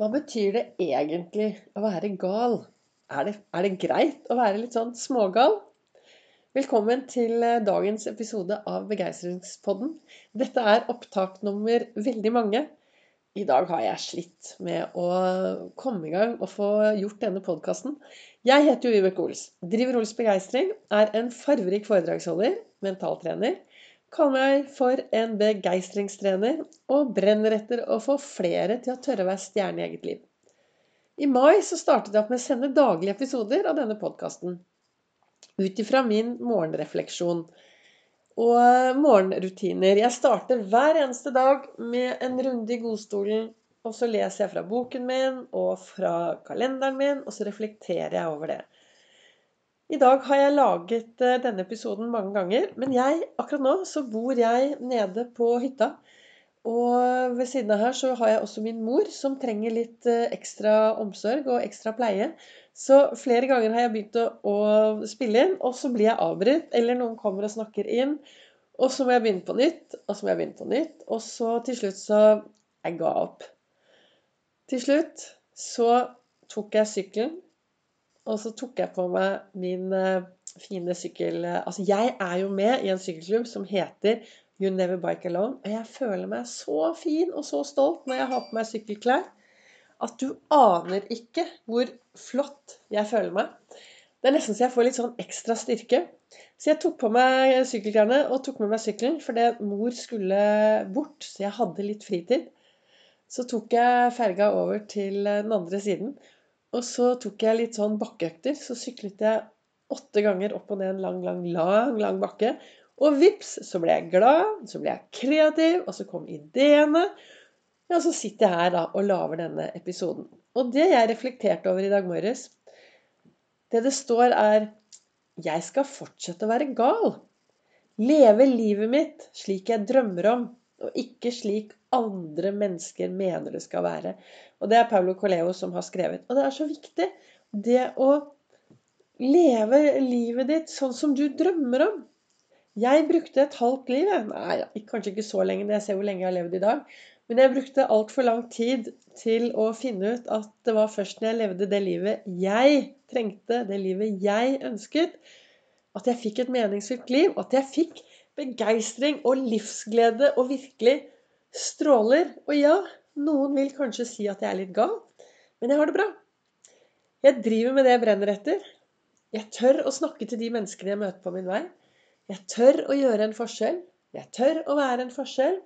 Hva betyr det egentlig å være gal? Er det, er det greit å være litt sånn smågal? Velkommen til eh, dagens episode av Begeistringspodden. Dette er opptak nummer veldig mange. I dag har jeg slitt med å komme i gang og få gjort denne podkasten. Jeg heter jo Vibeke Ols. Driver Ols Begeistring. Er en farverik foredragsholder, mentaltrener kaller meg for en begeistringstrener og brenner etter å få flere til å tørre å være stjerne i eget liv. I mai så startet jeg opp med å sende daglige episoder av denne podkasten. Ut ifra min morgenrefleksjon og morgenrutiner. Jeg starter hver eneste dag med en runde i godstolen. Og så leser jeg fra boken min og fra kalenderen min, og så reflekterer jeg over det. I dag har jeg laget eh, denne episoden mange ganger, men jeg, akkurat nå så bor jeg nede på hytta. Og ved siden av her så har jeg også min mor, som trenger litt eh, ekstra omsorg og ekstra pleie. Så flere ganger har jeg begynt å, spille inn, og så blir jeg avbrutt. Eller noen kommer og snakker inn. Og så må jeg begynne på nytt, og så må jeg begynne på nytt. Og så til slutt så Jeg ga opp. Til slutt så tok jeg sykkelen og så tok jeg på meg min uh, fine sykkel... Uh, altså, jeg er jo med i en sykkelklubb som heter You Never Bike Alone. Og jeg føler meg så fin og så stolt når jeg har på meg sykkelklær, at du aner ikke hvor flott jeg føler meg. Det er nesten så jeg får litt sånn ekstra styrke. Så jeg tok på meg sykkelklærne og tok med meg sykkelen fordi mor skulle bort, så jeg hadde litt fritid. Så tok jeg ferga over til den andre siden. Og så tok jeg litt sånn bakkeøkter. Så syklet jeg åtte ganger opp og ned en lang, lang, lang, lang bakke. Og vips, så ble jeg glad, så ble jeg kreativ, og så kom ideene. Ja, så sitter jeg her da og lager denne episoden. Og det jeg reflekterte over i dag morges, det det står, er Jeg skal fortsette å være gal. Leve livet mitt slik jeg drømmer om, og ikke slik andre mennesker mener det skal være. Og det er Paulo Coleo som har skrevet. Og det er så viktig, det å leve livet ditt sånn som du drømmer om. Jeg brukte et halvt liv. Nei, kanskje ikke så lenge, jeg ser hvor lenge jeg har levd i dag. Men jeg brukte altfor lang tid til å finne ut at det var først når jeg levde det livet jeg trengte, det livet jeg ønsket, at jeg fikk et meningsfylt liv. At jeg fikk begeistring og livsglede og virkelig stråler. Og ja, noen vil kanskje si at jeg er litt gal, men jeg har det bra. Jeg driver med det jeg brenner etter. Jeg tør å snakke til de menneskene jeg møter på min vei. Jeg tør å gjøre en forskjell. Jeg tør å være en forskjell.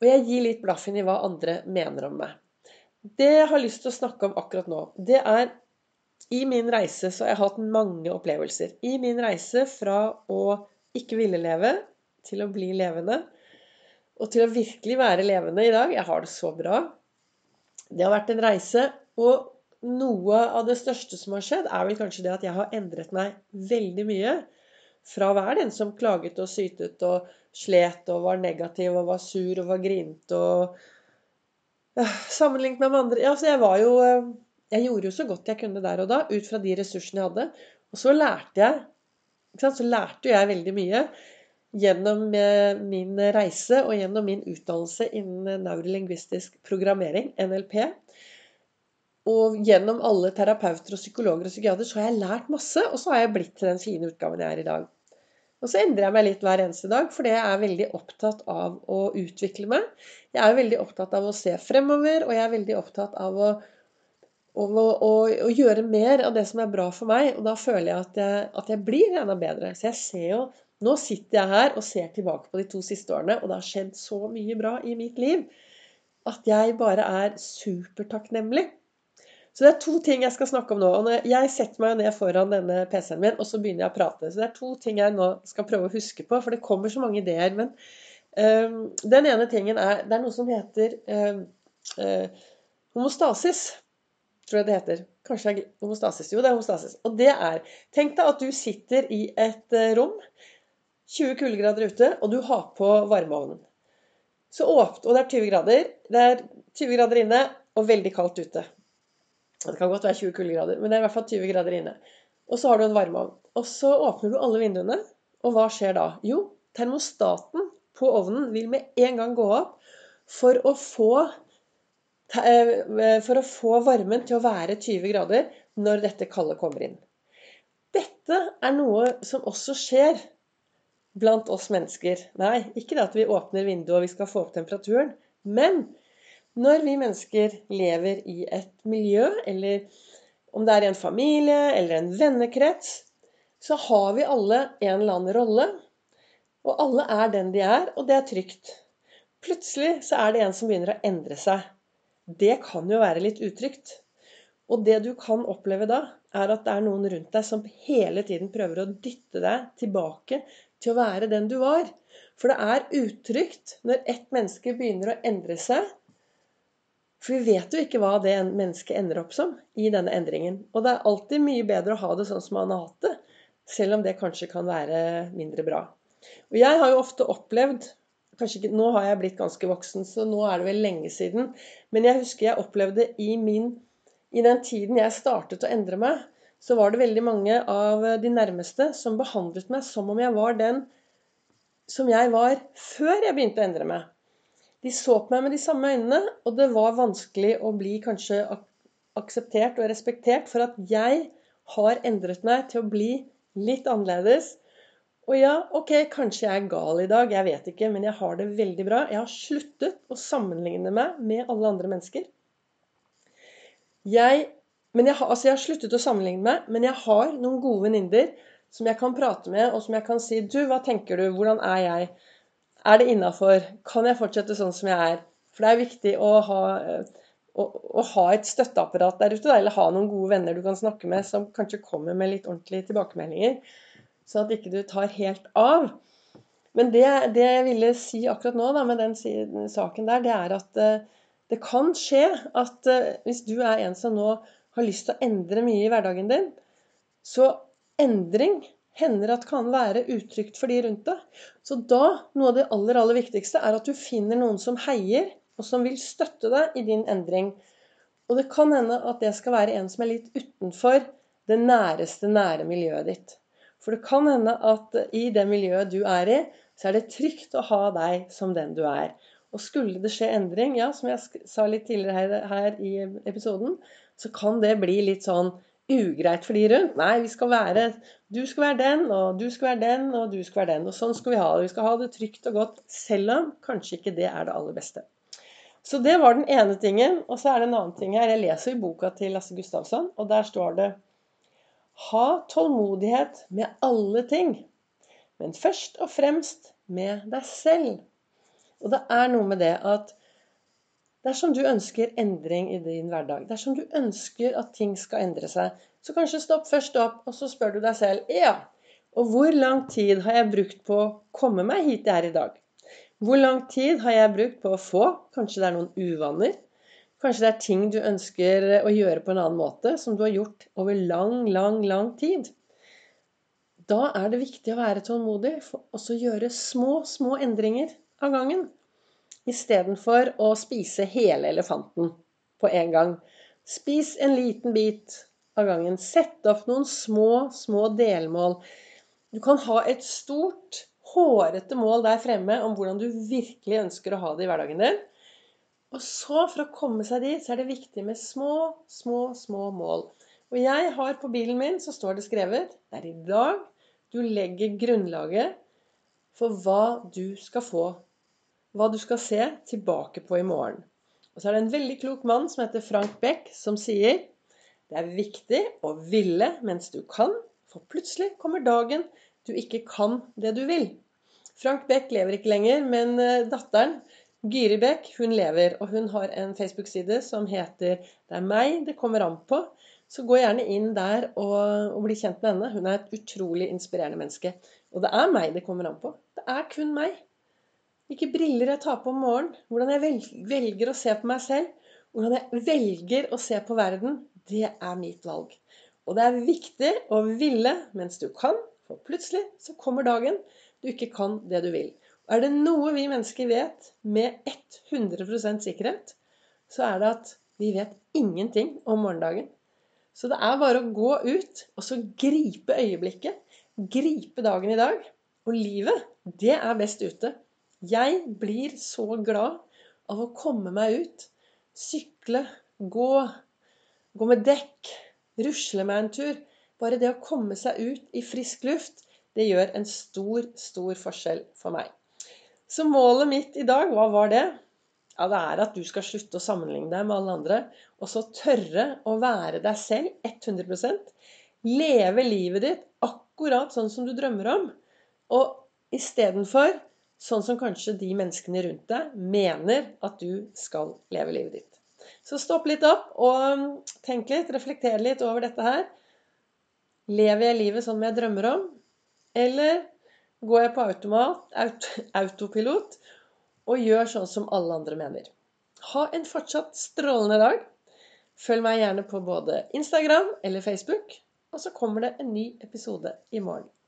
Og jeg gir litt blaffen i hva andre mener om meg. Det jeg har lyst til å snakke om akkurat nå, det er I min reise så har jeg hatt mange opplevelser. I min reise fra å ikke ville leve til å bli levende, og til å virkelig være levende i dag. Jeg har det så bra. Det har vært en reise. Og noe av det største som har skjedd, er vel kanskje det at jeg har endret meg veldig mye. Fra å være den som klaget og sytet og slet og var negativ og var sur og var grinete og Sammenlignet med andre Ja, jeg var jo eh, Jeg gjorde jo så godt jeg kunne der og da, ut fra de ressursene jeg hadde. Og så lærte jeg Så lærte jeg veldig mye gjennom min reise og gjennom min utdannelse innen neurolingvistisk programmering, NLP. Og gjennom alle terapeuter og psykologer og psykiater så har jeg lært masse, og så har jeg blitt til den fine utgaven jeg er i dag. Og så endrer jeg meg litt hver eneste dag, fordi jeg er veldig opptatt av å utvikle meg. Jeg er veldig opptatt av å se fremover, og jeg er veldig opptatt av å, å, å, å gjøre mer av det som er bra for meg. Og da føler jeg at jeg, at jeg blir enda bedre. Så jeg ser jo nå sitter jeg her og ser tilbake på de to siste årene, og det har skjedd så mye bra i mitt liv at jeg bare er supertakknemlig. Så det er to ting jeg skal snakke om nå. og Jeg setter meg ned foran denne PC-en min, og så begynner jeg å prate. Så det er to ting jeg nå skal prøve å huske på, for det kommer så mange ideer. Men um, den ene tingen er Det er noe som heter um, uh, homostasis. Tror jeg det heter. Kanskje det er homostasis. Jo, det er homostasis. Og det er Tenk deg at du sitter i et uh, rom 20 kuldegrader ute, og du har på varmeovnen. Så åpent, og det er 20 grader. Det er 20 grader inne og veldig kaldt ute. Det kan godt være 20 kuldegrader, men det er i hvert fall 20 grader inne. Og så har du en varmeovn. Og så åpner du alle vinduene, og hva skjer da? Jo, termostaten på ovnen vil med en gang gå opp for å få eh, for å få varmen til å være 20 grader når dette kalde kommer inn. Dette er noe som også skjer blant oss mennesker. Nei, ikke det at vi åpner vinduet og vi skal få opp temperaturen. Men når vi mennesker lever i et miljø, eller om det er i en familie eller en vennekrets, så har vi alle en eller annen rolle. Og alle er den de er, og det er trygt. Plutselig så er det en som begynner å endre seg. Det kan jo være litt utrygt. Og det du kan oppleve da, er at det er noen rundt deg som hele tiden prøver å dytte deg tilbake til å være den du var. For det er utrygt når ett menneske begynner å endre seg. For vi vet jo ikke hva det mennesket ender opp som i denne endringen. Og det er alltid mye bedre å ha det sånn som man har hatt det, selv om det kanskje kan være mindre bra. Og jeg har jo ofte opplevd kanskje ikke, Nå har jeg blitt ganske voksen, så nå er det vel lenge siden. Men jeg husker jeg opplevde i, min, i den tiden jeg startet å endre meg, så var det veldig mange av de nærmeste som behandlet meg som om jeg var den som jeg var før jeg begynte å endre meg. De så på meg med de samme øynene, og det var vanskelig å bli kanskje akseptert og respektert for at jeg har endret meg til å bli litt annerledes. Og ja, ok, kanskje jeg er gal i dag, jeg vet ikke, men jeg har det veldig bra. Jeg har sluttet å sammenligne meg med alle andre mennesker. Jeg jeg har, altså jeg har sluttet å sammenligne meg, men jeg har noen gode venninner som jeg kan prate med, og som jeg kan si Du, hva tenker du? Hvordan er jeg? Er det innafor? Kan jeg fortsette sånn som jeg er? For det er viktig å ha, å, å ha et støtteapparat der ute, eller ha noen gode venner du kan snakke med, som kanskje kommer med litt ordentlige tilbakemeldinger, sånn at ikke du tar helt av. Men det, det jeg ville si akkurat nå da, med den saken der, det er at uh, det kan skje at uh, hvis du er en som nå har lyst til å endre mye i hverdagen din, så endring hender at kan være utrygt for de rundt deg. Så da, noe av det aller, aller viktigste, er at du finner noen som heier, og som vil støtte deg i din endring. Og det kan hende at det skal være en som er litt utenfor det næreste, nære miljøet ditt. For det kan hende at i det miljøet du er i, så er det trygt å ha deg som den du er. Og skulle det skje endring, ja, som jeg sa litt tidligere her, her i episoden, så kan det bli litt sånn ugreit for de rundt. Nei, vi skal være Du skal være den, og du skal være den, og du skal være den. Og sånn skal vi ha det. Vi skal ha det trygt og godt, selv om kanskje ikke det er det aller beste. Så det var den ene tingen. Og så er det en annen ting her. Jeg leser i boka til Lasse Gustavsson, og der står det Ha tålmodighet med alle ting, men først og fremst med deg selv. Og det er noe med det at Dersom du ønsker endring i din hverdag, dersom du ønsker at ting skal endre seg, så kanskje stopp først opp, og så spør du deg selv ja, og hvor lang tid har jeg brukt på å komme meg hit jeg er i dag? Hvor lang tid har jeg brukt på å få? Kanskje det er noen uvaner? Kanskje det er ting du ønsker å gjøre på en annen måte, som du har gjort over lang, lang, lang tid? Da er det viktig å være tålmodig også å gjøre små, små endringer av gangen istedenfor å spise hele elefanten på en gang. Spis en liten bit av gangen. Sett opp noen små, små delmål. Du kan ha et stort, hårete mål der fremme om hvordan du virkelig ønsker å ha det i hverdagen din. Og så, for å komme seg dit, så er det viktig med små, små, små mål. Og jeg har på bilen min, så står det skrevet Det er i dag du legger grunnlaget for hva du skal få hva du skal se tilbake på i morgen. Og så er det en veldig klok mann som heter Frank Beck, som sier det er viktig å ville mens du kan, for plutselig kommer dagen du ikke kan det du vil. Frank Beck lever ikke lenger, men eh, datteren Gyri Bech hun lever, og hun har en Facebook-side som heter 'Det er meg det kommer an på'. Så gå gjerne inn der og, og bli kjent med henne. Hun er et utrolig inspirerende menneske. Og det er meg det kommer an på. Det er kun meg. Hvilke briller jeg tar på om morgenen. Hvordan jeg velger å se på meg selv. Hvordan jeg velger å se på verden. Det er mitt valg. Og det er viktig å ville mens du kan, for plutselig så kommer dagen du ikke kan det du vil. Er det noe vi mennesker vet med 100% sikkerhet, så er det at vi vet ingenting om morgendagen. Så det er bare å gå ut og så gripe øyeblikket. Gripe dagen i dag. Og livet, det er best ute. Jeg blir så glad av å komme meg ut. sykle, gå, gå med dekk, rusle meg en tur. Bare det å komme seg ut i frisk luft, det gjør en stor, stor forskjell for meg. Så målet mitt i dag, hva var det? Ja, det er at du skal slutte å sammenligne deg med alle andre, og så tørre å være deg selv 100% Leve livet ditt akkurat sånn som du drømmer om. Og istedenfor sånn som kanskje de menneskene rundt deg mener at du skal leve livet ditt. Så stopp litt opp og tenk litt, reflekter litt over dette her. Lever jeg livet sånn jeg drømmer om? Eller går jeg på automat, aut, autopilot og gjør sånn som alle andre mener? Ha en fortsatt strålende dag. Følg meg gjerne på både Instagram eller Facebook. Og så kommer det en ny episode i morgen.